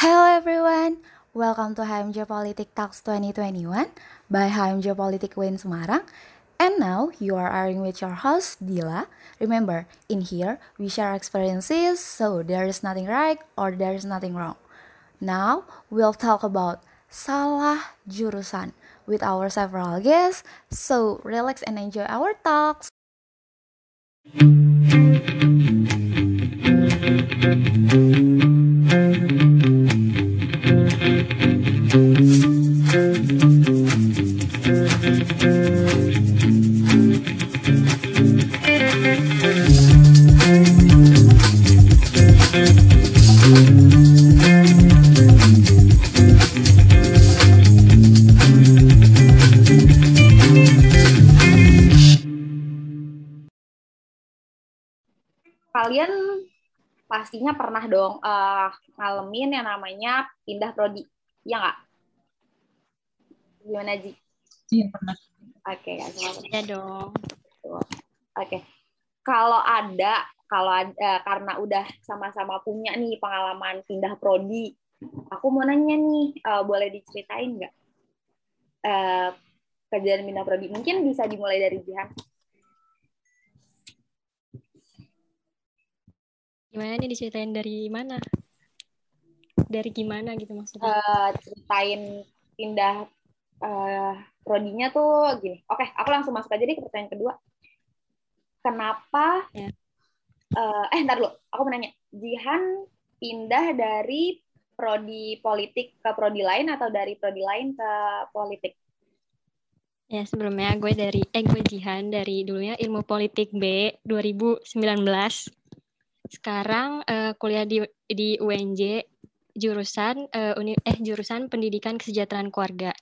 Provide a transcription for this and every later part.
Hello everyone, welcome to HMJ Politik Talks 2021 by HMJ Politik Win Semarang. And now you are airing with your host Dila. Remember, in here we share experiences, so there is nothing right or there is nothing wrong. Now we'll talk about salah jurusan with our several guests. So relax and enjoy our talks. Pastinya pernah dong uh, ngalamin yang namanya pindah prodi, ya nggak? Gimana Ji? Iya pernah. Oke, okay, ya dong. Oke, okay. kalau ada, kalau ada uh, karena udah sama-sama punya nih pengalaman pindah prodi, aku mau nanya nih, uh, boleh diceritain nggak uh, kejadian pindah prodi? Mungkin bisa dimulai dari Jihan. Gimana nih diceritain dari mana? Dari gimana gitu maksudnya? Uh, ceritain pindah uh, prodinya tuh gini. Oke, aku langsung masuk aja deh ke pertanyaan kedua. Kenapa? Ya. Uh, eh, ntar dulu. Aku mau nanya. Jihan pindah dari prodi politik ke prodi lain atau dari prodi lain ke politik? Ya, sebelumnya gue dari eh gue Jihan dari dulunya Ilmu Politik B 2019 sekarang uh, kuliah di di UNJ jurusan uh, uni, eh jurusan Pendidikan Kesejahteraan Keluarga.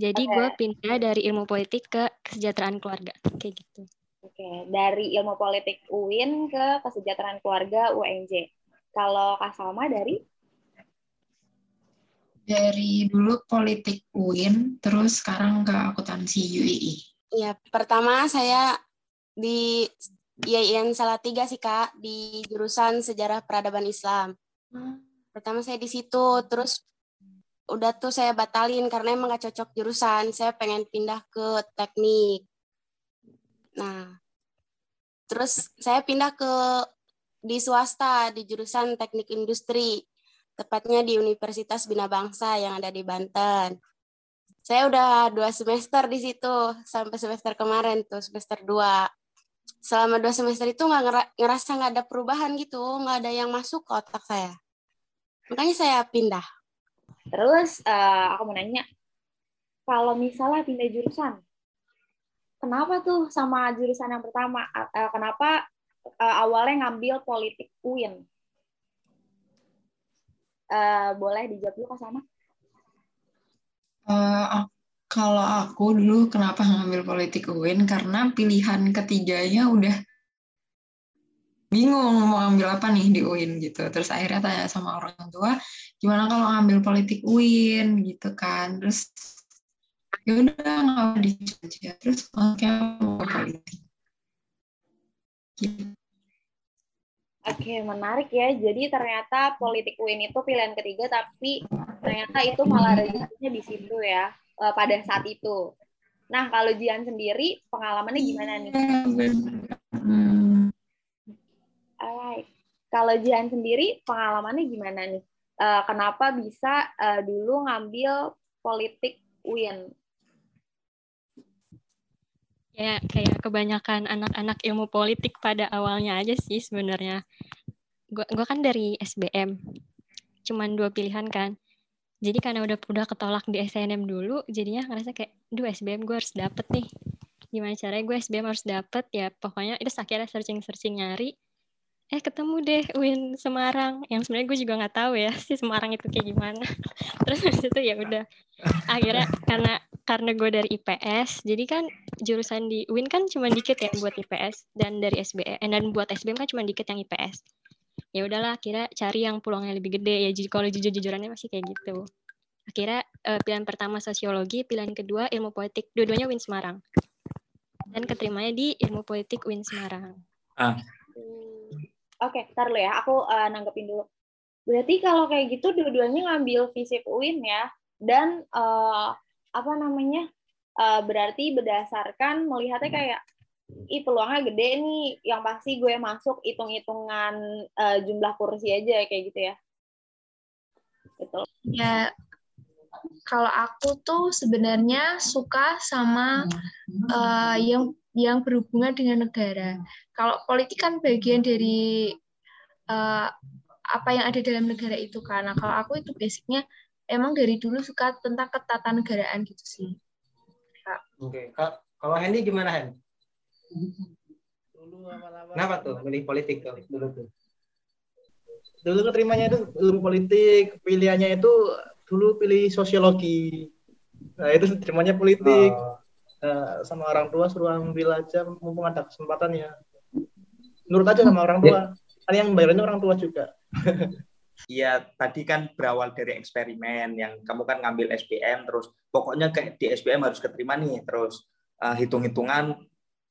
Jadi okay. gue pindah dari ilmu politik ke kesejahteraan keluarga, kayak gitu. Oke, okay. dari ilmu politik UIN ke kesejahteraan keluarga UNJ. Kalau Kak Salma dari? Dari dulu politik UIN, terus sekarang ke akuntansi UII. Ya, pertama saya di IAIN tiga sih Kak di jurusan Sejarah Peradaban Islam. Pertama saya di situ, terus udah tuh saya batalin karena emang gak cocok jurusan. Saya pengen pindah ke teknik. Nah, terus saya pindah ke di swasta di jurusan teknik industri, tepatnya di Universitas Bina Bangsa yang ada di Banten. Saya udah dua semester di situ sampai semester kemarin tuh semester dua selama dua semester itu nggak ngerasa nggak ada perubahan gitu, nggak ada yang masuk ke otak saya. Makanya saya pindah. Terus uh, aku mau nanya, kalau misalnya pindah jurusan, kenapa tuh sama jurusan yang pertama? Uh, kenapa uh, awalnya ngambil politik UIN? Uh, boleh dijawab dulu Kak Sama? Uh, kalau aku dulu kenapa ngambil politik UIN karena pilihan ketiganya udah bingung mau ambil apa nih di UIN gitu. Terus akhirnya tanya sama orang tua, gimana kalau ngambil politik UIN gitu kan. Terus ya udah nggak dicoba terus makanya mau politik. Gitu. Oke, menarik ya. Jadi ternyata politik UIN itu pilihan ketiga, tapi ternyata itu malah rezekinya di situ ya uh, pada saat itu. Nah, kalau Jian sendiri pengalamannya gimana nih? Alright. Kalau Jian sendiri pengalamannya gimana nih? Uh, kenapa bisa uh, dulu ngambil politik UIN? Ya, kayak kebanyakan anak-anak ilmu politik pada awalnya aja sih sebenarnya. Gue kan dari SBM, cuman dua pilihan kan jadi karena udah udah ketolak di SNM dulu jadinya ngerasa kayak duh SBM gue harus dapet nih. Gimana caranya gue SBM harus dapet? Ya pokoknya itu akhirnya searching searching nyari. Eh ketemu deh Win Semarang. Yang sebenarnya gue juga nggak tahu ya si Semarang itu kayak gimana. Terus habis itu ya udah. Akhirnya karena karena gue dari IPS jadi kan jurusan di Win kan cuma dikit ya buat IPS dan dari SBM eh, dan buat SBM kan cuma dikit yang IPS ya udahlah akhirnya cari yang peluangnya lebih gede ya kalau jujur jujurannya masih kayak gitu akhirnya uh, pilihan pertama sosiologi pilihan kedua ilmu politik dua-duanya Win Semarang dan keterimanya di ilmu politik Win Semarang ah. Hmm. oke okay, tar ya aku uh, nanggepin dulu Berarti kalau kayak gitu dua-duanya ngambil fisip UIN ya. Dan uh, apa namanya? Uh, berarti berdasarkan melihatnya kayak ih peluangnya gede nih, yang pasti gue masuk hitung-hitungan uh, jumlah kursi aja kayak gitu ya. Betul. Ya, kalau aku tuh sebenarnya suka sama uh, yang yang berhubungan dengan negara. Kalau politik kan bagian dari uh, apa yang ada dalam negara itu karena kalau aku itu basicnya emang dari dulu suka tentang ketatanegaraan gitu sih. Oke, okay. kalau Hendy gimana Hen? Kenapa tuh milih politik tuh dulu tuh? Dulu keterimanya itu ilmu politik, pilihannya itu dulu pilih sosiologi. Nah itu terimanya politik. Oh. Nah, sama orang tua suruh ambil aja mumpung ada kesempatannya. Nurut aja sama orang tua. Kan yang bayarnya orang tua juga. Iya, tadi kan berawal dari eksperimen yang kamu kan ngambil SBM terus pokoknya kayak di SBM harus keterima nih, terus uh, hitung-hitungan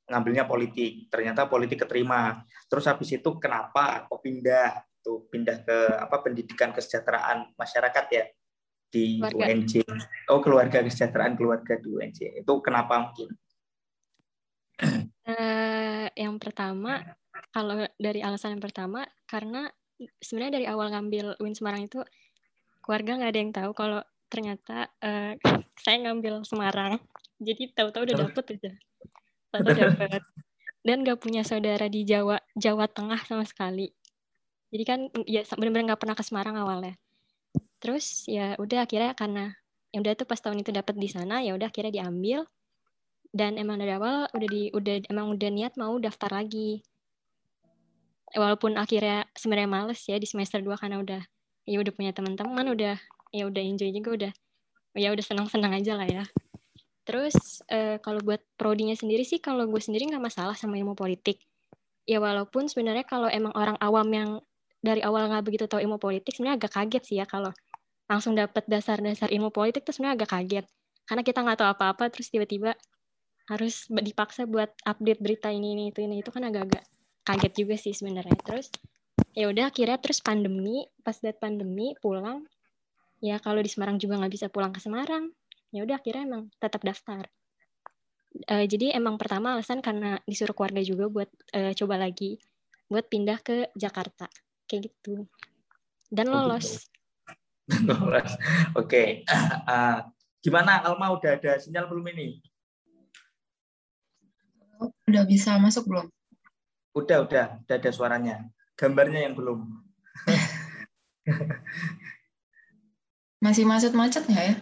ngambilnya politik. Ternyata politik keterima. Terus habis itu kenapa kok pindah tuh pindah ke apa pendidikan kesejahteraan masyarakat ya di keluarga. UNJ. Oh, keluarga kesejahteraan keluarga di UNJ. Itu kenapa mungkin? Uh, yang pertama kalau dari alasan yang pertama karena sebenarnya dari awal ngambil Win Semarang itu keluarga nggak ada yang tahu kalau ternyata uh, saya ngambil Semarang. Jadi tahu-tahu udah dapet aja. Tahu dapet. Dan nggak punya saudara di Jawa Jawa Tengah sama sekali. Jadi kan ya benar-benar nggak pernah ke Semarang awalnya. Terus ya udah akhirnya karena yang udah tuh pas tahun itu dapet di sana ya udah akhirnya diambil dan emang dari awal udah di udah emang udah niat mau daftar lagi walaupun akhirnya sebenarnya males ya di semester 2 karena udah ya udah punya teman-teman udah ya udah enjoy juga udah ya udah senang-senang aja lah ya terus uh, kalau buat prodinya sendiri sih kalau gue sendiri nggak masalah sama ilmu politik. Ya walaupun sebenarnya kalau emang orang awam yang dari awal nggak begitu tahu ilmu politik sebenarnya agak kaget sih ya kalau langsung dapat dasar-dasar ilmu politik tuh sebenarnya agak kaget. Karena kita nggak tahu apa-apa terus tiba-tiba harus dipaksa buat update berita ini ini itu ini itu kan agak-agak kaget juga sih sebenarnya. Terus ya udah akhirnya terus pandemi pas dat pandemi pulang ya kalau di Semarang juga nggak bisa pulang ke Semarang ya udah akhirnya emang tetap daftar uh, jadi emang pertama alasan karena disuruh keluarga juga buat uh, coba lagi buat pindah ke Jakarta kayak gitu dan oh, lolos gitu. lolos oke okay. uh, eh, gimana Alma udah ada sinyal belum ini udah bisa masuk belum Udah, udah, udah ada suaranya. Gambarnya yang belum. Masih macet-macet nggak ya?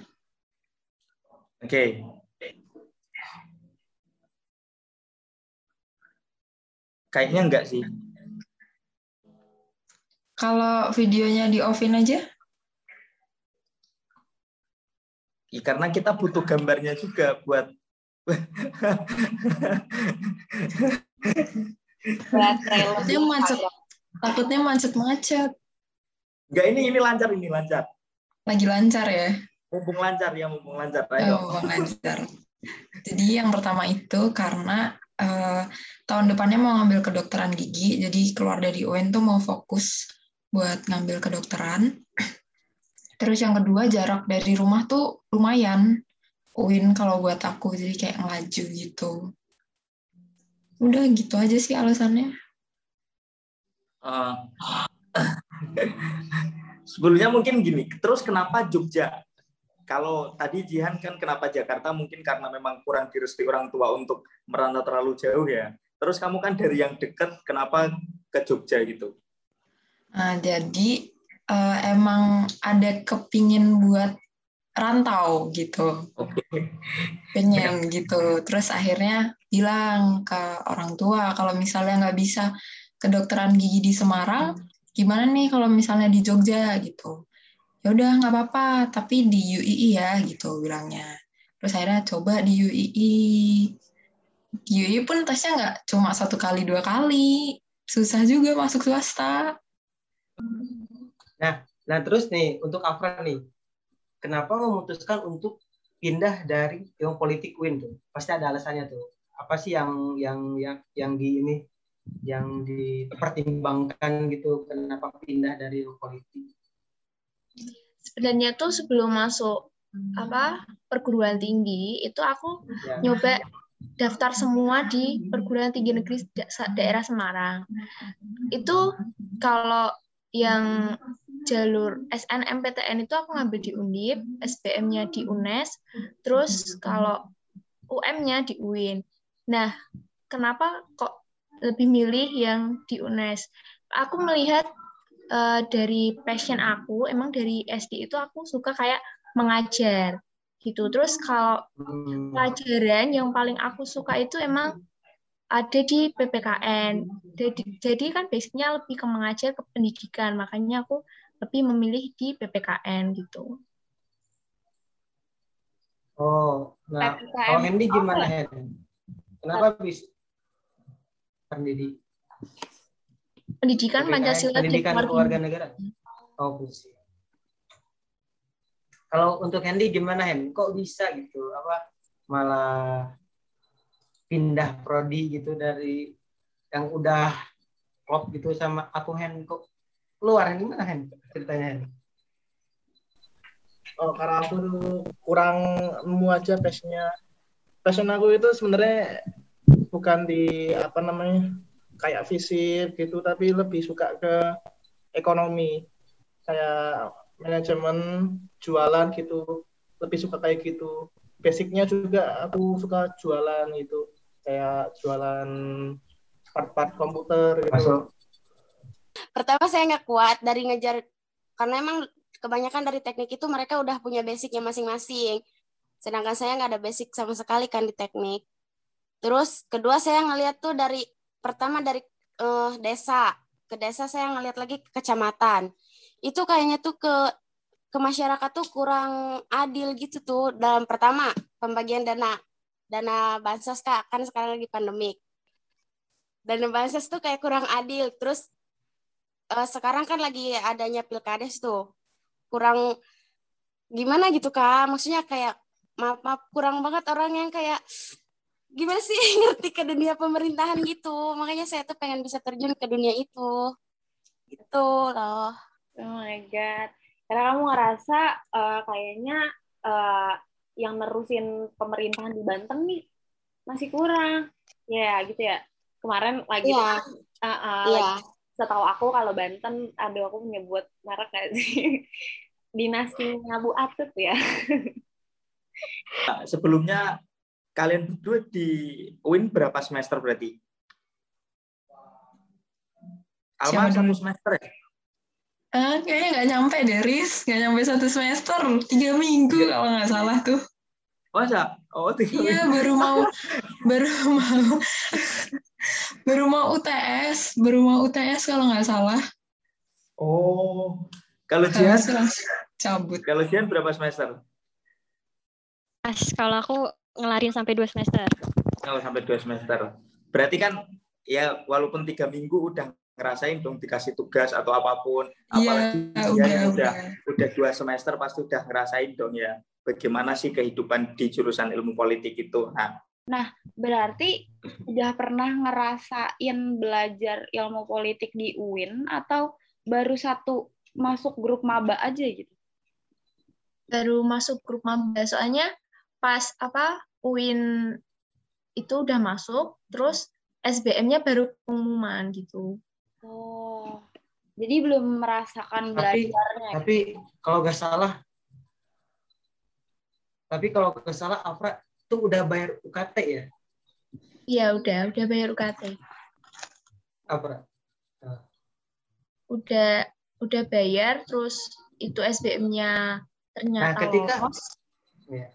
Oke. Okay. Kayaknya enggak sih. Kalau videonya di offin aja? Ya, karena kita butuh gambarnya juga buat Takutnya macet. Takutnya macet-macet. Enggak ini ini lancar ini lancar. Lagi lancar ya. Mumpung lancar ya, mumpung lancar. Ayo. Oh, mumpung lancar. Jadi yang pertama itu karena uh, tahun depannya mau ngambil kedokteran gigi, jadi keluar dari UN tuh mau fokus buat ngambil kedokteran. Terus yang kedua jarak dari rumah tuh lumayan. UIN kalau buat aku jadi kayak ngelaju gitu udah gitu aja sih alasannya uh, sebelumnya mungkin gini terus kenapa Jogja kalau tadi Jihan kan kenapa Jakarta? Mungkin karena memang kurang direstui orang tua untuk merantau terlalu jauh ya. Terus kamu kan dari yang dekat kenapa ke Jogja gitu? Nah jadi uh, emang ada kepingin buat rantau gitu. Okay. pengen gitu. Terus akhirnya bilang ke orang tua kalau misalnya nggak bisa kedokteran gigi di Semarang gimana nih kalau misalnya di Jogja gitu ya udah nggak apa-apa tapi di UII ya gitu bilangnya. Terus akhirnya coba di UII di UII pun tesnya nggak cuma satu kali dua kali. Susah juga masuk swasta. Nah nah terus nih untuk Afra nih. Kenapa memutuskan untuk pindah dari ilmu politik Win tuh? Pasti ada alasannya tuh. Apa sih yang yang yang yang di ini yang dipertimbangkan gitu? Kenapa pindah dari ilmu politik sebenarnya tuh sebelum masuk apa perguruan tinggi itu aku Ya. nyoba daftar semua di perguruan tinggi negeri da- daerah Semarang. Itu kalau yang jalur SNMPTN itu aku ngambil di Undip, SBM-nya di UNES, terus kalau UM-nya di UIN. Nah, kenapa kok lebih milih yang di UNES? Aku melihat eh, dari passion aku, emang dari SD itu aku suka kayak mengajar gitu. Terus kalau Hmm. pelajaran yang paling aku suka itu emang ada di PPKN. Jadi, jadi kan basicnya lebih ke mengajar ke pendidikan, makanya aku lebih memilih di PPKN gitu. Oh, nah PPKM kalau Hendy gimana apa? Hen? Kenapa bisa pendidik Pendidikan Pancasila dan pendidikan keluarga. keluarga negara? Oh. Kalau untuk Hendy gimana Hen? Kok bisa gitu? Apa malah pindah prodi gitu dari yang udah klop gitu sama aku Hen kok keluar gimana Hen ceritanya Hen? Oh, karena aku kurang nemu aja passionnya. Passion aku itu sebenarnya bukan di apa namanya kayak fisik gitu, tapi lebih suka ke ekonomi, kayak manajemen, jualan gitu. Lebih suka kayak gitu. Basicnya juga aku suka jualan gitu, kayak jualan part-part komputer gitu. Masuk Pertama saya nggak kuat dari ngejar karena emang kebanyakan dari teknik itu mereka udah punya basicnya masing-masing. Sedangkan saya nggak ada basic sama sekali kan di teknik. Terus kedua saya ngeliat tuh dari pertama dari eh, desa ke desa saya ngeliat lagi ke kecamatan. Itu kayaknya tuh ke ke masyarakat tuh kurang adil gitu tuh dalam pertama pembagian dana dana bansos kak kan sekarang lagi pandemik. Dana bansos tuh kayak kurang adil. Terus eh, sekarang kan lagi adanya pilkades tuh kurang gimana gitu kak maksudnya kayak maaf maaf kurang banget orang yang kayak gimana sih ngerti ke dunia pemerintahan gitu makanya saya tuh pengen bisa terjun ke dunia itu gitu loh Oh my god. Karena kamu ngerasa eh, kayaknya eh, yang nerusin pemerintahan di Banten nih masih kurang. Ya, gitu ya. Kemarin lagi iya eh, eh, iya setahu aku kalau Banten, aduh aku menyebut merek kayak sih. Dinastinya Bu Atut ya. Nah, sebelumnya kalian berdua di UIN berapa semester berarti? Alma Siapa satu semester ya? Ah, kayaknya nggak nyampe deh, Riz. Nggak nyampe satu semester. Tiga minggu kalau nggak salah tuh. Masa? Oh, tiga Iya, minggu. baru mau, baru mau, baru mau UTS. Baru mau UTS kalau nggak salah. Oh, kalau Jihan, cabut. kalau Jihan berapa semester? Pas kalau aku ngelarin sampai dua semester. Kalau sampai dua semester. Berarti kan ya walaupun tiga minggu udah ngerasain dong dikasih tugas atau apa pun. Iya, Apalagi Jihan udah, udah, udah. udah dua semester pasti udah ngerasain dong ya. Bagaimana sih kehidupan di jurusan ilmu politik itu? Nah, Berarti udah pernah ngerasain belajar ilmu politik di UIN atau baru satu masuk grup maba aja gitu? Baru masuk grup maba, soalnya pas apa UIN itu udah masuk, terus SBM-nya baru pengumuman gitu. Oh, jadi belum merasakan Tapi- belajarnya. Tapi kalau nggak salah, tapi kalau nggak salah Afra tuh udah bayar UKT ya, Iya, udah, udah bayar UKT. Afra? Udah udah bayar, terus itu SBM-nya ternyata Nah, ketika lolos. ya,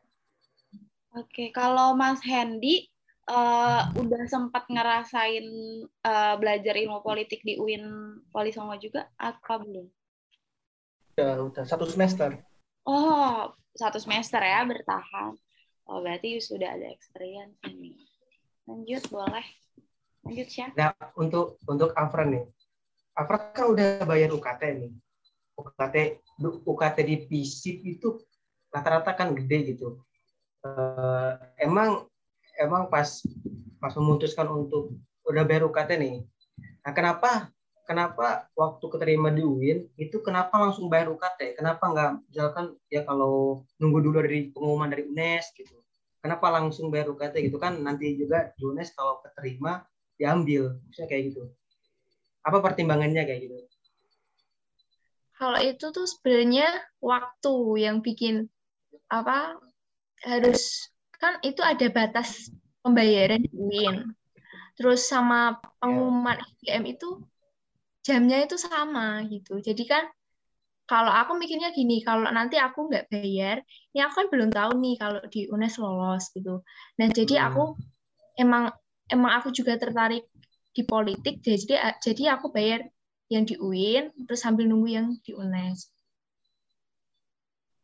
Oke, kalau Mas Hendy eh, udah sempat ngerasain eh, belajar ilmu politik di UIN Wali Songo juga apa belum? Udah, udah satu semester. Oh, satu semester ya bertahan. Oh, berarti sudah ada experience ini. Lanjut, boleh. Lanjut, Syah. Nah, untuk untuk Afra nih, Afra kan udah bayar UKT nih. UKT UKT di FISIP itu rata-rata kan gede gitu. Eh, emang emang pas pas memutuskan untuk udah bayar UKT nih. Nah, kenapa kenapa waktu keterima di UIN itu kenapa langsung bayar UKT? Kenapa nggak misalkan ya kalau nunggu dulu dari pengumuman dari UNES gitu? Kenapa langsung bayar UKT gitu kan nanti juga di UNES kalau keterima diambil, misalnya kayak gitu. Apa pertimbangannya kayak gitu? Kalau itu tuh sebenarnya waktu yang bikin apa harus kan itu ada batas pembayaran di UIN. Terus sama pengumuman SBM itu jamnya itu sama gitu. Jadi kan kalau aku mikirnya gini, kalau nanti aku nggak bayar, ya aku kan belum tahu nih kalau di UNES lolos gitu. Nah jadi Hmm. aku emang emang aku juga tertarik di politik, jadi jadi aku bayar yang di UIN, terus sambil nunggu yang di UNES.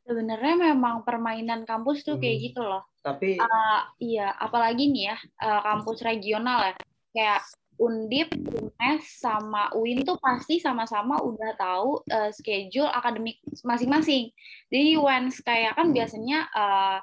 Sebenarnya memang permainan kampus tuh kayak Hmm. gitu loh. Tapi Uh, iya, apalagi nih ya, uh, kampus regional ya. Kayak Undip, UNES, sama UIN tuh pasti sama-sama udah tahu uh, schedule akademik masing-masing. Jadi once kayak kan biasanya uh,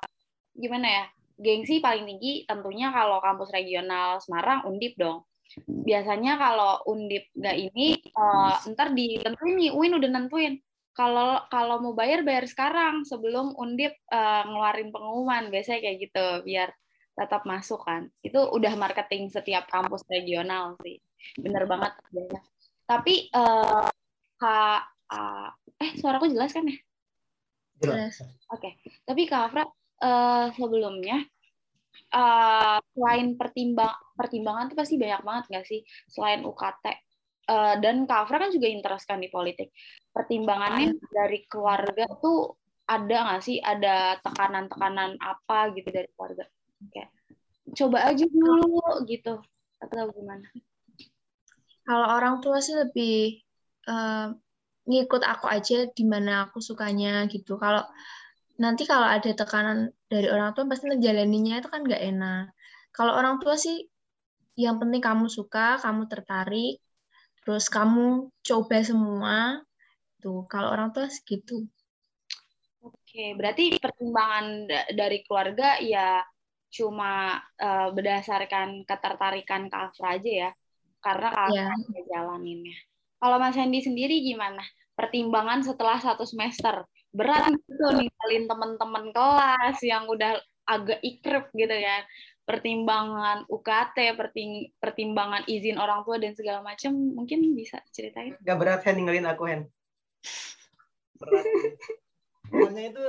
gimana ya, gengsi paling tinggi tentunya kalau kampus regional Semarang Undip dong. Biasanya kalau Undip nggak ini, uh, ntar ditentuin nih, UIN udah nentuin. Kalau kalau mau bayar bayar sekarang sebelum Undip uh, ngeluarin pengumuman biasanya kayak gitu biar tetap masuk kan. Itu udah marketing setiap kampus regional sih. Bener banget. Tapi uh, Kak uh, eh suaraku jelas kan ya? Jelas. Oke. Tapi Kak Afra uh, sebelumnya uh, selain pertimbang pertimbangan tuh pasti banyak banget nggak sih selain UKT uh, dan Kak Afra kan juga interest kan di politik. Pertimbangannya dari keluarga tuh ada nggak sih ada tekanan-tekanan apa gitu dari keluarga? Kayak coba aja dulu gitu atau gimana? Kalau orang tua sih lebih eh, ngikut aku aja di mana aku sukanya gitu. Kalau nanti kalau ada tekanan dari orang tua pasti ngejalaninnya itu kan nggak enak. Kalau orang tua sih yang penting kamu suka, kamu tertarik, terus kamu coba semua. Tuh, kalau orang tua segitu. Oke, berarti pertimbangan da- dari keluarga ya cuma eh, berdasarkan ketertarikan Kak Afra aja ya, karena Kak Iya. Afra udah jalaninnya. Kalau Mas Hendy sendiri gimana? Pertimbangan setelah satu semester berat gitu ninggalin teman-teman kelas yang udah agak ikrep gitu kan. Pertimbangan UKT, perting- pertimbangan izin orang tua dan segala macam, mungkin bisa ceritain? Gak berat Hen ninggalin aku Hen. berat. Pokoknya itu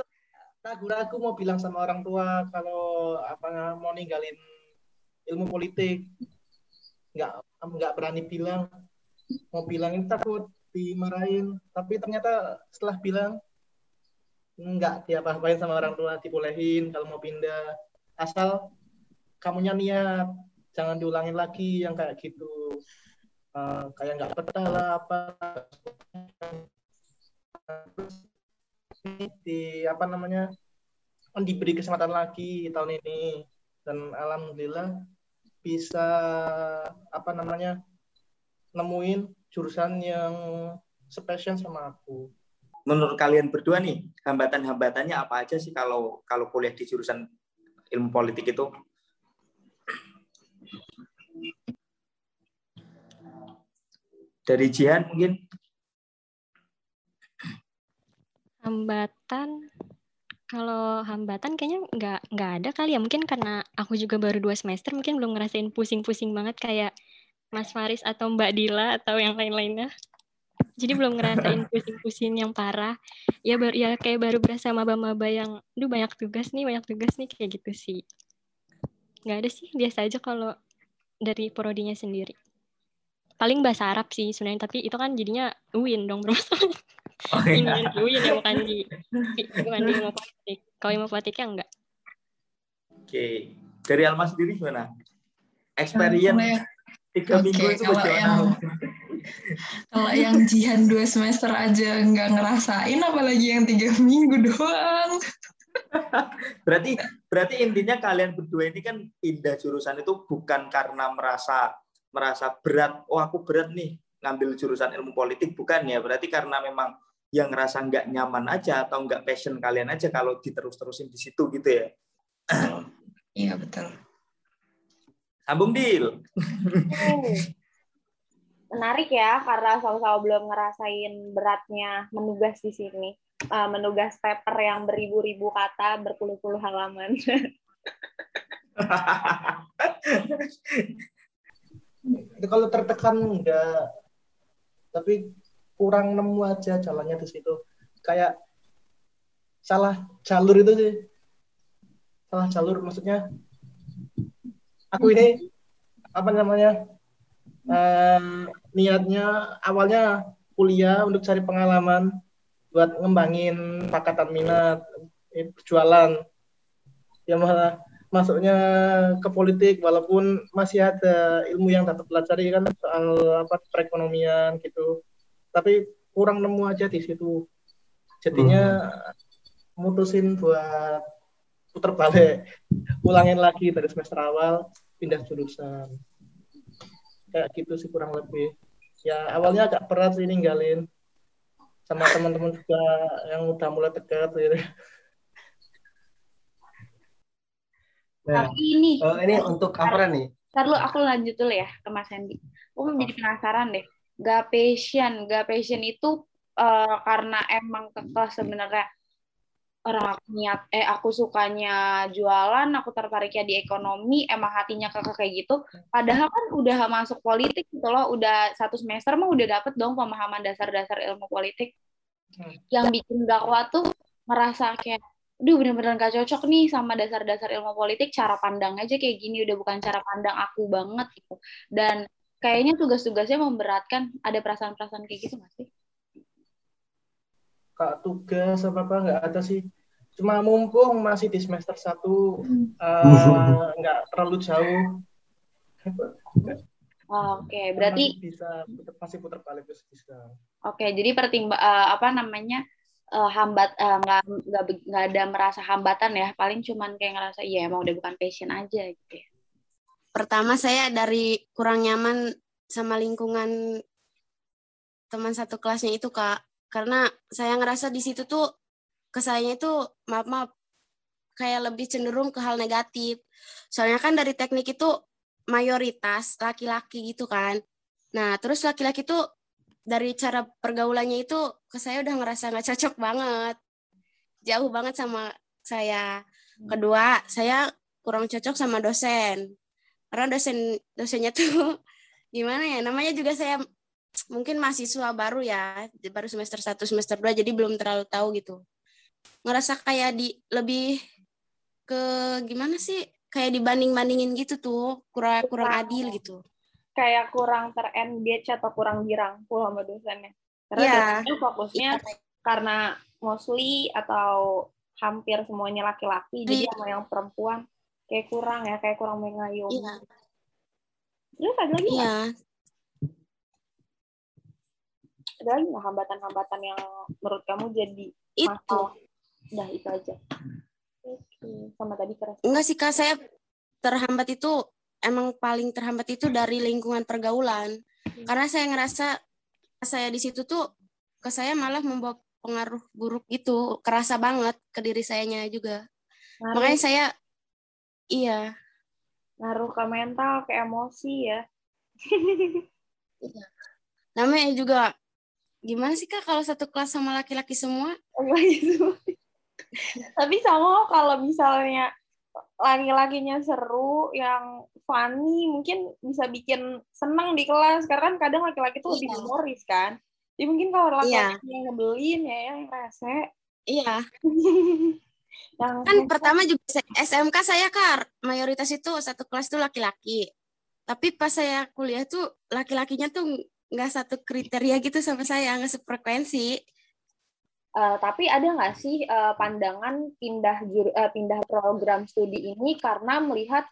ragu-ragu mau bilang sama orang tua kalau apa mau ninggalin ilmu politik. Nggak nggak berani bilang. Mau bilang itu takut dimarahin. Tapi ternyata setelah bilang nggak diapa-apain sama orang tua dibolehin kalau mau pindah. Asal kamunya niat jangan diulangin lagi yang kayak gitu Eh, kayak nggak betah lah apa di apa namanya kan diberi kesempatan lagi tahun ini dan alhamdulillah bisa apa namanya nemuin jurusan yang spesial sama aku. Menurut kalian berdua nih, hambatan-hambatannya apa aja sih kalau kalau kuliah di jurusan ilmu politik itu? Dari Jihan mungkin Hambatan, kalau hambatan kayaknya nggak nggak ada kali ya. Mungkin karena aku juga baru dua semester, mungkin belum ngerasain pusing-pusing banget kayak Mas Faris atau Mbak Dila atau yang lain-lainnya. Jadi belum ngerasain pusing-pusing yang parah. Ya baru ya kayak baru berasa maba-maba yang, duh banyak tugas nih, banyak tugas nih kayak gitu sih. Nggak ada sih, biasa aja kalau dari prodinya sendiri. Paling bahasa Arab sih sebenarnya, tapi itu kan jadinya UIN dong bermasalah. Oh, Ini iya. di UIN ya bukan di bukan di ilmu politik. Kalau ilmu politiknya enggak. Oke. Dari Alma sendiri gimana? Experience yang- tiga Oke, minggu itu kalau bagaimana? yang kalau yang jihan dua semester aja nggak ngerasain, apalagi yang tiga minggu doang. Berarti berarti intinya kalian berdua ini kan pindah jurusan itu bukan karena merasa merasa berat, oh aku berat nih ngambil jurusan ilmu politik bukan ya. Berarti karena memang yang ngerasa nggak nyaman aja atau nggak passion kalian aja kalau diterus-terusin di situ gitu ya. Iya betul. Sambung deal. menarik ya karena sama-sama belum ngerasain beratnya menugas di sini. Uh, menugas paper yang beribu-ribu kata berpuluh-puluh halaman. kalau tertekan enggak. Tapi kurang nemu aja jalannya di situ. Kayak salah jalur itu sih. Salah jalur maksudnya aku ini apa namanya eh, niatnya awalnya kuliah untuk cari pengalaman buat ngembangin pakatan minat eh, jualan. Ya malah masuknya ke politik walaupun masih ada ilmu yang dapat pelajari kan soal apa perekonomian gitu tapi kurang nemu aja di situ jadinya hmm. mutusin buat putar balik ulangin lagi dari semester awal pindah jurusan kayak gitu sih kurang lebih ya awalnya agak berat sih ninggalin sama teman-teman juga yang udah mulai dekat gitu. Nah, Tapi ini uh, ini untuk apa nih? Ntar lu aku lanjut dulu ya ke Mas Hendy. Aku oh. jadi penasaran deh. Gak passion, gak passion itu uh, karena emang kekeh sebenarnya orang aku niat eh aku sukanya jualan aku tertariknya di ekonomi emang hatinya kekeh kayak gitu padahal kan udah masuk politik gitu loh udah satu semester mah udah dapet dong pemahaman dasar-dasar ilmu politik hmm. yang bikin gak kuat tuh ngerasa kayak Duh bener-bener gak cocok nih sama dasar-dasar ilmu politik. Cara pandang aja kayak gini udah bukan cara pandang aku banget gitu. Dan kayaknya tugas-tugasnya memberatkan. Ada perasaan-perasaan kayak gitu masih kak tugas apa apa nggak ada sih. Cuma mumpung masih di semester satu uh, nggak terlalu jauh. Oh, Oke, okay. berarti masih bisa masih putar balik bisa. Oke, okay, jadi pertimba uh, apa namanya uh, hambat nggak uh, nggak ada merasa hambatan ya, paling cuman kayak ngerasa iya emang udah bukan passion aja gitu. Ya. Pertama saya dari kurang nyaman sama lingkungan teman satu kelasnya itu kak, karena saya ngerasa di situ tuh kesayanya itu maaf maaf kayak lebih cenderung ke hal negatif. Soalnya kan dari teknik itu mayoritas laki-laki gitu kan. Nah, terus laki-laki itu dari cara pergaulannya itu ke saya udah ngerasa nggak cocok banget. Jauh banget sama saya. Kedua, saya kurang cocok sama dosen. Karena dosen dosennya tuh gimana ya? Namanya juga saya mungkin mahasiswa baru ya, baru semester 1 semester 2 jadi belum terlalu tahu gitu ngerasa kayak di lebih ke gimana sih kayak dibanding bandingin gitu tuh kurang kurang adil gitu kayak kurang terengage atau kurang dirangkul sama dosennya karena yeah. dosennya fokusnya yeah. karena mostly atau hampir semuanya laki-laki yeah. jadi iya. sama yang perempuan kayak kurang ya kayak kurang mengayomi yeah. terus ada lagi yeah. ada lagi nggak hambatan-hambatan yang menurut kamu jadi itu masalah? Udah itu aja. Oke, sama tadi keras. Enggak sih Kak, saya terhambat itu emang paling terhambat itu dari lingkungan pergaulan. Hmm. Karena saya ngerasa saya di situ tuh ke saya malah membawa pengaruh buruk itu, kerasa banget ke diri sayanya juga. Ngaruh. Makanya saya iya, ngaruh ke mental, ke emosi ya. iya. Namanya juga gimana sih Kak kalau satu kelas sama laki-laki semua? Tapi sama kalau misalnya laki-lakinya seru, yang funny, mungkin bisa bikin senang di kelas. Karena kan kadang laki-laki tuh lebih iya. humoris kan. Jadi mungkin kalau laki-laki iya. yang ngebelin ya, yang rese. Iya. yang kan pertama juga SMK saya kan mayoritas itu satu kelas tuh laki-laki. Tapi pas saya kuliah tuh laki-lakinya tuh nggak satu kriteria gitu sama saya, nggak sefrekuensi. Uh, tapi ada nggak sih uh, pandangan pindah jur, uh, pindah program studi ini karena melihat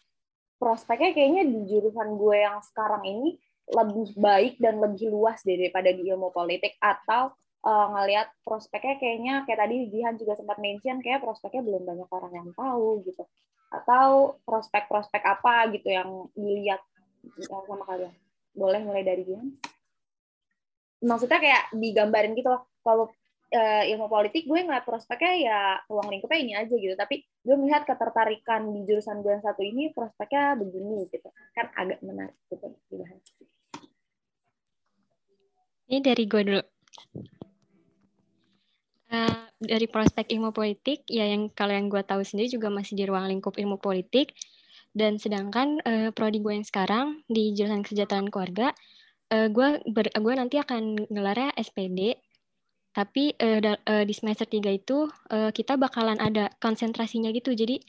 prospeknya kayaknya di jurusan gue yang sekarang ini lebih baik dan lebih luas daripada di ilmu politik atau uh, ngelihat prospeknya kayaknya kayak tadi Jihan juga sempat mention kayak prospeknya belum banyak orang yang tahu gitu. Atau prospek-prospek apa gitu yang dilihat sama kalian? Boleh mulai dari Jihan? Maksudnya kayak digambarin gitu loh kalau uh, ilmu politik gue ngeliat prospeknya ya ruang lingkupnya ini aja gitu tapi gue melihat ketertarikan di jurusan gue yang satu ini prospeknya begini gitu kan agak menarik gitu dibahas Ini dari gue dulu. Uh, dari prospek ilmu politik, ya yang kalau yang gue tahu sendiri juga masih di ruang lingkup ilmu politik. Dan sedangkan uh, prodi gue yang sekarang di jurusan kesejahteraan keluarga, uh, gue ber, gue nanti akan ngelarnya SPD. Tapi uh, da, uh, di semester 3 itu uh, kita bakalan ada konsentrasinya gitu. Jadi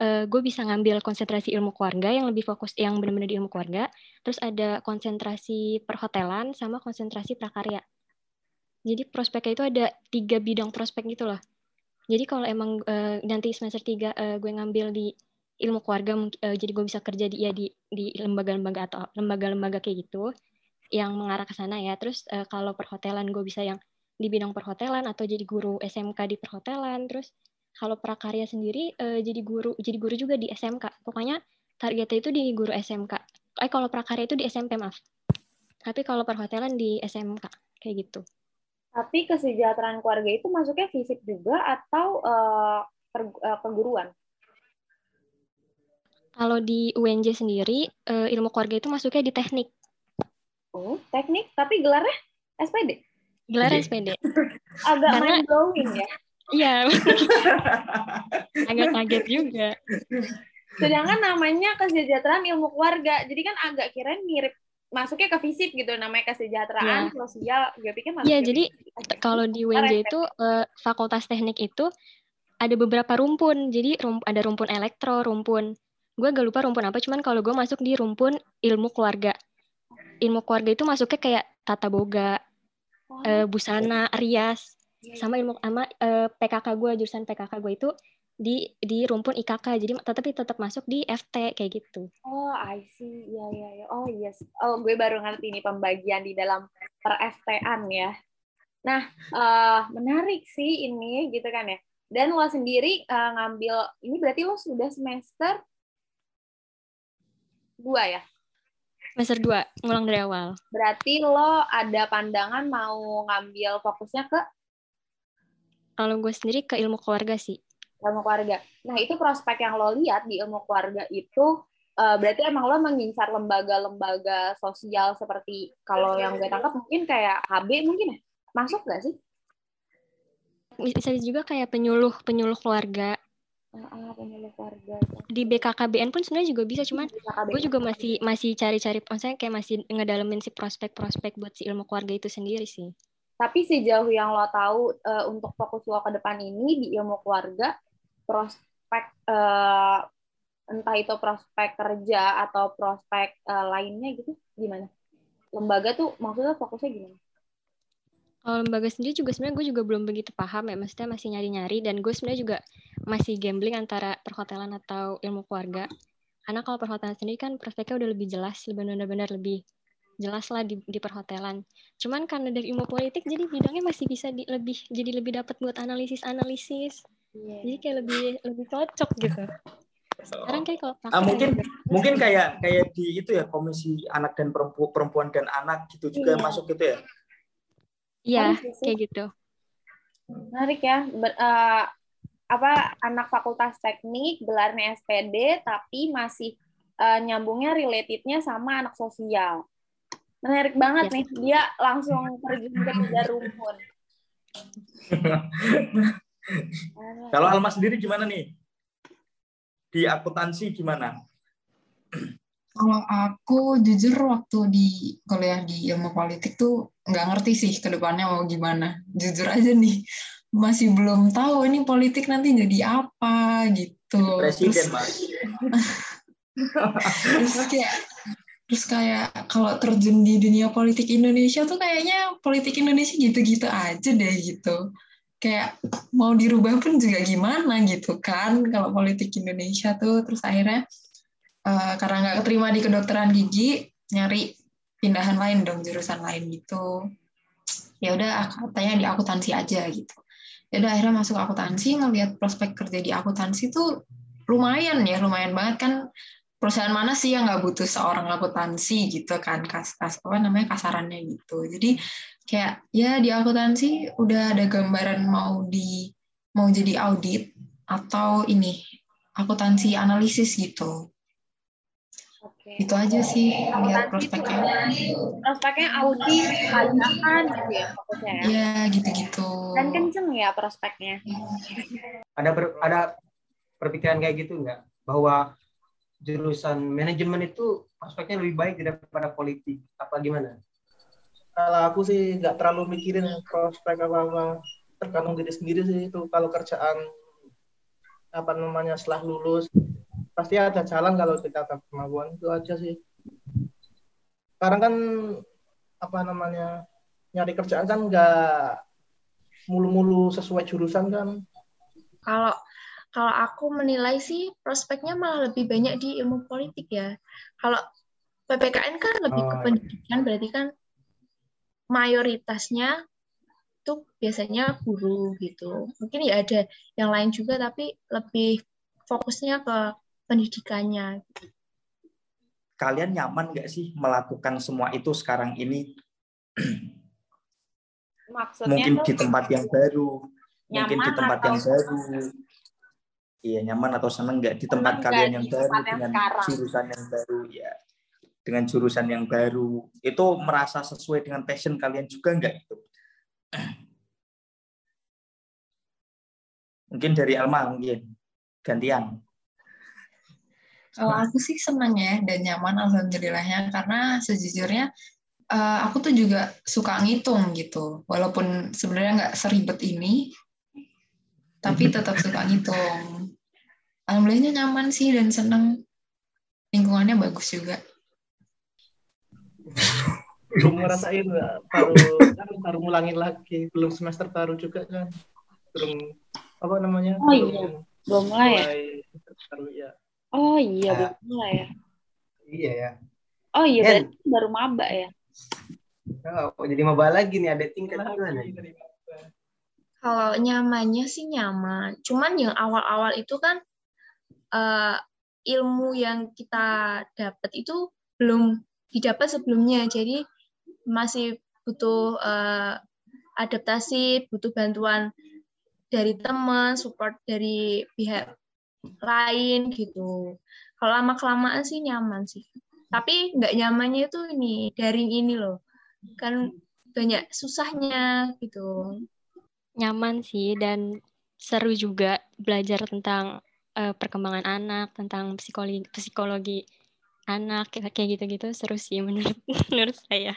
uh, gue bisa ngambil konsentrasi ilmu keluarga yang lebih fokus yang benar-benar di ilmu keluarga. Terus ada konsentrasi perhotelan sama konsentrasi prakarya. Jadi prospeknya itu ada tiga bidang prospek gitu loh. Jadi kalau emang uh, nanti semester tiga uh, gue ngambil di ilmu keluarga, uh, jadi gue bisa kerja di ya di di lembaga-lembaga atau lembaga-lembaga kayak gitu yang mengarah ke sana ya. Terus uh, kalau perhotelan gue bisa yang di bidang perhotelan atau jadi guru SMK di perhotelan. Terus kalau prakarya sendiri uh, jadi guru jadi guru juga di SMK. Pokoknya targetnya itu di guru SMK. Eh kalau prakarya itu di SMP maaf. Tapi kalau perhotelan di SMK kayak gitu. Tapi kesejahteraan keluarga itu masuknya fisik juga atau uh, per, uh, perguruan? Kalau di UNJ sendiri, uh, ilmu keluarga itu masuknya di teknik. Oh, teknik? Tapi gelarnya SPD? Gelarnya SPD. Agak Karena, mind blowing ya? Iya. agak kaget juga. Sedangkan namanya kesejahteraan ilmu keluarga. Jadi kan agak kira mirip masuknya ke fisik gitu namanya kesejahteraan yeah. sosial gue pikir masuk Iya, jadi kalau di UNJ itu uh, fakultas teknik itu ada beberapa rumpun. Jadi rum, ada rumpun elektro, rumpun gue gak lupa rumpun apa, cuman kalau gue masuk di rumpun ilmu keluarga. Ilmu keluarga itu masuknya kayak tata boga, oh. uh, busana, rias, iya, iya. sama ilmu sama uh, PKK gue jurusan PKK gue itu di di rumpun IKK jadi tetapi tetap masuk di FT kayak gitu. Oh, I see. Ya ya ya. Oh, yes. Oh, gue baru ngerti ini pembagian di dalam per FT-an ya. Nah, uh, menarik sih ini gitu kan ya. Dan lo sendiri uh, ngambil ini berarti lo sudah semester dua ya? Semester dua, ngulang dari awal. Berarti lo ada pandangan mau ngambil fokusnya ke? Kalau gue sendiri ke ilmu keluarga sih ilmu keluarga. Nah, itu prospek yang lo lihat di ilmu keluarga itu uh, berarti emang lo mengincar lembaga-lembaga sosial seperti kalau yang gue tangkap mungkin kayak HB mungkin ya? Masuk gak sih? Bisa juga kayak penyuluh penyuluh keluarga. Uh, keluarga. Di BKKBN pun sebenarnya juga bisa, cuman gue juga masih masih cari-cari, maksudnya kayak masih ngedalemin si prospek-prospek buat si ilmu keluarga itu sendiri sih. Tapi sejauh yang lo tahu uh, untuk fokus lo ke depan ini di ilmu keluarga, prospek uh, entah itu prospek kerja atau prospek uh, lainnya gitu gimana? Lembaga tuh maksudnya fokusnya gimana? Kalau lembaga sendiri juga sebenarnya gue juga belum begitu paham ya, maksudnya masih nyari-nyari dan gue sebenarnya juga masih gambling antara perhotelan atau ilmu keluarga. Karena kalau perhotelan sendiri kan prospeknya udah lebih jelas, lebih benar-benar lebih jelas lah di, di perhotelan. Cuman karena dari ilmu politik jadi bidangnya masih bisa di, lebih jadi lebih dapat buat analisis-analisis. Yeah. Jadi kayak lebih lebih cocok gitu. Sekarang kayak kalau ah, mungkin juga. mungkin kayak kayak di itu ya komisi anak dan perempuan perempuan dan anak gitu juga yeah. masuk gitu ya. Iya, kayak gitu. Menarik ya. Ber, uh, apa anak fakultas teknik gelarnya SPD tapi masih uh, nyambungnya relatednya sama anak sosial. Menarik banget yes. nih. Dia langsung terjun ke tiga rumpun. Kalau Alma sendiri gimana nih? Di akuntansi gimana? Kalau aku jujur waktu di kuliah di ilmu politik tuh nggak ngerti sih ke depannya mau gimana. Jujur aja nih, masih belum tahu ini politik nanti jadi apa gitu. Presiden, Mas. terus kayak terus kayak kalau terjun di dunia politik Indonesia tuh kayaknya politik Indonesia gitu-gitu aja deh gitu kayak mau dirubah pun juga gimana gitu kan kalau politik Indonesia tuh terus akhirnya uh, karena nggak keterima di kedokteran gigi nyari pindahan lain dong jurusan lain gitu. Ya udah katanya di akuntansi aja gitu. Ya udah akhirnya masuk akuntansi ngelihat prospek kerja di akuntansi tuh lumayan ya lumayan banget kan. Perusahaan mana sih yang nggak butuh seorang akuntansi gitu kan kas, kas apa namanya kasarannya gitu. Jadi kayak ya di akuntansi udah ada gambaran mau di mau jadi audit atau ini akuntansi analisis gitu Oke. Itu aja sih lihat prospeknya. prospeknya audit, pajakan gitu ya fokusnya ya. Ya gitu-gitu. Dan kenceng ya prospeknya. Ada ber- ada perpikiran kayak gitu nggak bahwa jurusan manajemen itu aspeknya lebih baik daripada politik apa gimana? Kalau aku sih nggak terlalu mikirin prospek apa-apa. Tergantung diri sendiri sih itu. Kalau kerjaan apa namanya setelah lulus pasti ada jalan kalau kita ada kemampuan itu aja sih. Sekarang kan apa namanya nyari kerjaan kan nggak mulu-mulu sesuai jurusan kan. Kalau kalau aku menilai sih prospeknya malah lebih banyak di ilmu politik ya. Kalau PPKN kan lebih ke Oh. pendidikan, berarti kan mayoritasnya itu biasanya guru gitu. Mungkin ya ada yang lain juga, tapi lebih fokusnya ke pendidikannya. Kalian nyaman nggak sih melakukan semua itu sekarang ini? Maksudnya Mungkin di tempat yang baru, mungkin di nyaman tempat atau yang baru. Iya nyaman atau seneng nggak di tempat kalian yang baru dengan sekarang? jurusan yang baru ya dengan jurusan yang baru itu merasa sesuai dengan passion kalian juga nggak itu mungkin dari Alma mungkin gantian Kalau aku sih senang ya dan nyaman alhamdulillahnya karena sejujurnya eh, aku tuh juga suka ngitung gitu. Walaupun sebenarnya nggak seribet ini, tapi tetap suka ngitung. Alhamdulillahnya nyaman sih dan senang. Lingkungannya bagus juga. Belum ngerasain nggak, baru kan baru ngulangin lagi. Belum semester baru juga kan. Belum apa namanya? Oh belum iya, belum mulai ya? mulai baru ya. Oh iya, Ya. belum mulai ya. Iya ya. Oh iya, berarti baru maba ya. Oh, jadi maba lagi nih ada tingkat gimana? Kalau nyamannya sih nyaman. Cuman yang awal-awal itu kan eh, ilmu yang kita dapat itu belum didapat sebelumnya. Jadi masih butuh eh, adaptasi, butuh bantuan dari teman, support dari pihak lain gitu. Kalau lama kelamaan sih nyaman sih. Tapi nggak nyamannya itu ini daring ini loh. Kan banyak susahnya gitu. nyaman sih dan seru juga belajar tentang eh, perkembangan anak, tentang psikologi psikologi anak kayak gitu-gitu seru sih menurut menurut saya.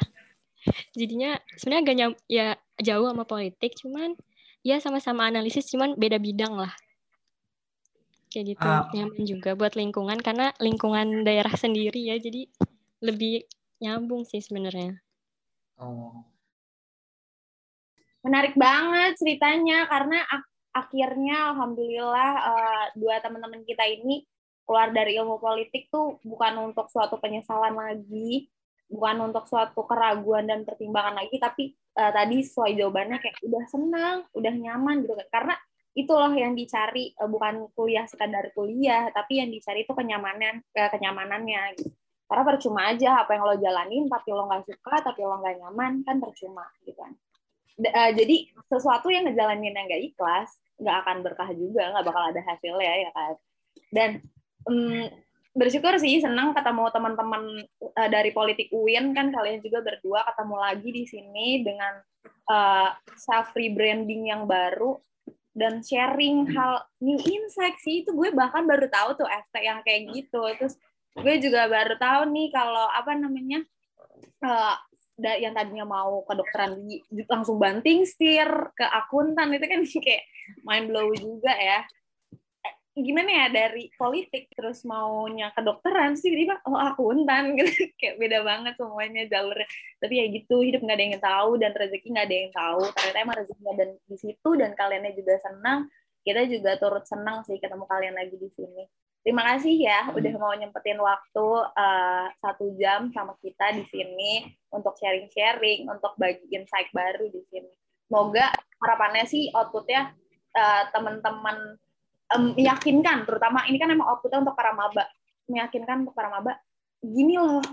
Jadinya sebenarnya agak nyam, ya jauh sama politik, cuman ya sama-sama analisis, cuman beda bidang lah. Kayak gitu Ah. nyaman juga buat lingkungan karena lingkungan daerah sendiri ya, jadi lebih nyambung sih sebenarnya. oh Menarik banget ceritanya karena ak- akhirnya alhamdulillah eh, dua teman-teman kita ini keluar dari ilmu politik tuh bukan untuk suatu penyesalan lagi, bukan untuk suatu keraguan dan pertimbangan lagi, tapi eh, tadi sesuai jawabannya kayak udah senang, udah nyaman gitu kan. Karena itu loh yang dicari eh, bukan kuliah sekadar kuliah, tapi yang dicari itu kenyamanan eh, kenyamanannya gitu. Karena percuma aja apa yang lo jalanin tapi lo nggak suka, tapi lo nggak nyaman kan percuma gitu kan. Eh, jadi sesuatu yang ngejalanin yang nggak ikhlas nggak akan berkah juga nggak bakal ada hasilnya ya kan dan em, bersyukur sih senang ketemu teman-teman eh, dari politik UIN kan kalian juga berdua ketemu lagi di sini dengan eh, self rebranding yang baru dan sharing hal new insight sih. Itu gue bahkan baru tahu tuh FT yang kayak gitu. Terus gue juga baru tahu nih kalau apa namanya eh, da- yang tadinya mau kedokteran gigi langsung banting setir ke akuntan. Itu kan kayak mind blow juga ya gimana ya dari politik terus maunya kedokteran sih tiba oh akuntan gitu. Kayak beda banget semuanya jalurnya. Tapi ya gitu hidup nggak ada yang tahu dan rezeki nggak ada yang tahu. Ternyata emang rezekinya dan di situ dan kaliannya juga senang. Kita juga turut senang sih ketemu kalian lagi di sini. Terima kasih ya udah mau nyempetin waktu eh, satu jam sama kita di sini untuk sharing-sharing untuk bagi insight baru di sini. Semoga harapannya sih outputnya eh, teman-teman em, meyakinkan terutama ini kan emang outputnya untuk para maba meyakinkan untuk para maba gini loh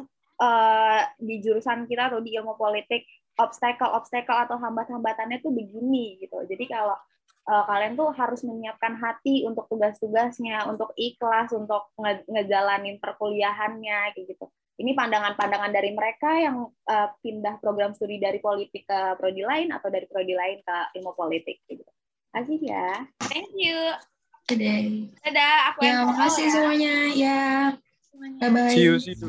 eh, di jurusan kita atau di ilmu politik obstacle obstacle atau hambat-hambatannya tuh begini gitu jadi kalau uh, kalian tuh harus menyiapkan hati untuk tugas-tugasnya, untuk ikhlas, untuk nge ngejalanin perkuliahannya kayak gitu. Ini pandangan-pandangan dari mereka yang uh, pindah program studi dari politik ke prodi lain atau dari prodi lain ke ilmu politik gitu. Kasih ya. Thank you. Dadah. Dadah, aku Ya, yang makasih ya. semuanya. Ya. Bye bye. See you, see you.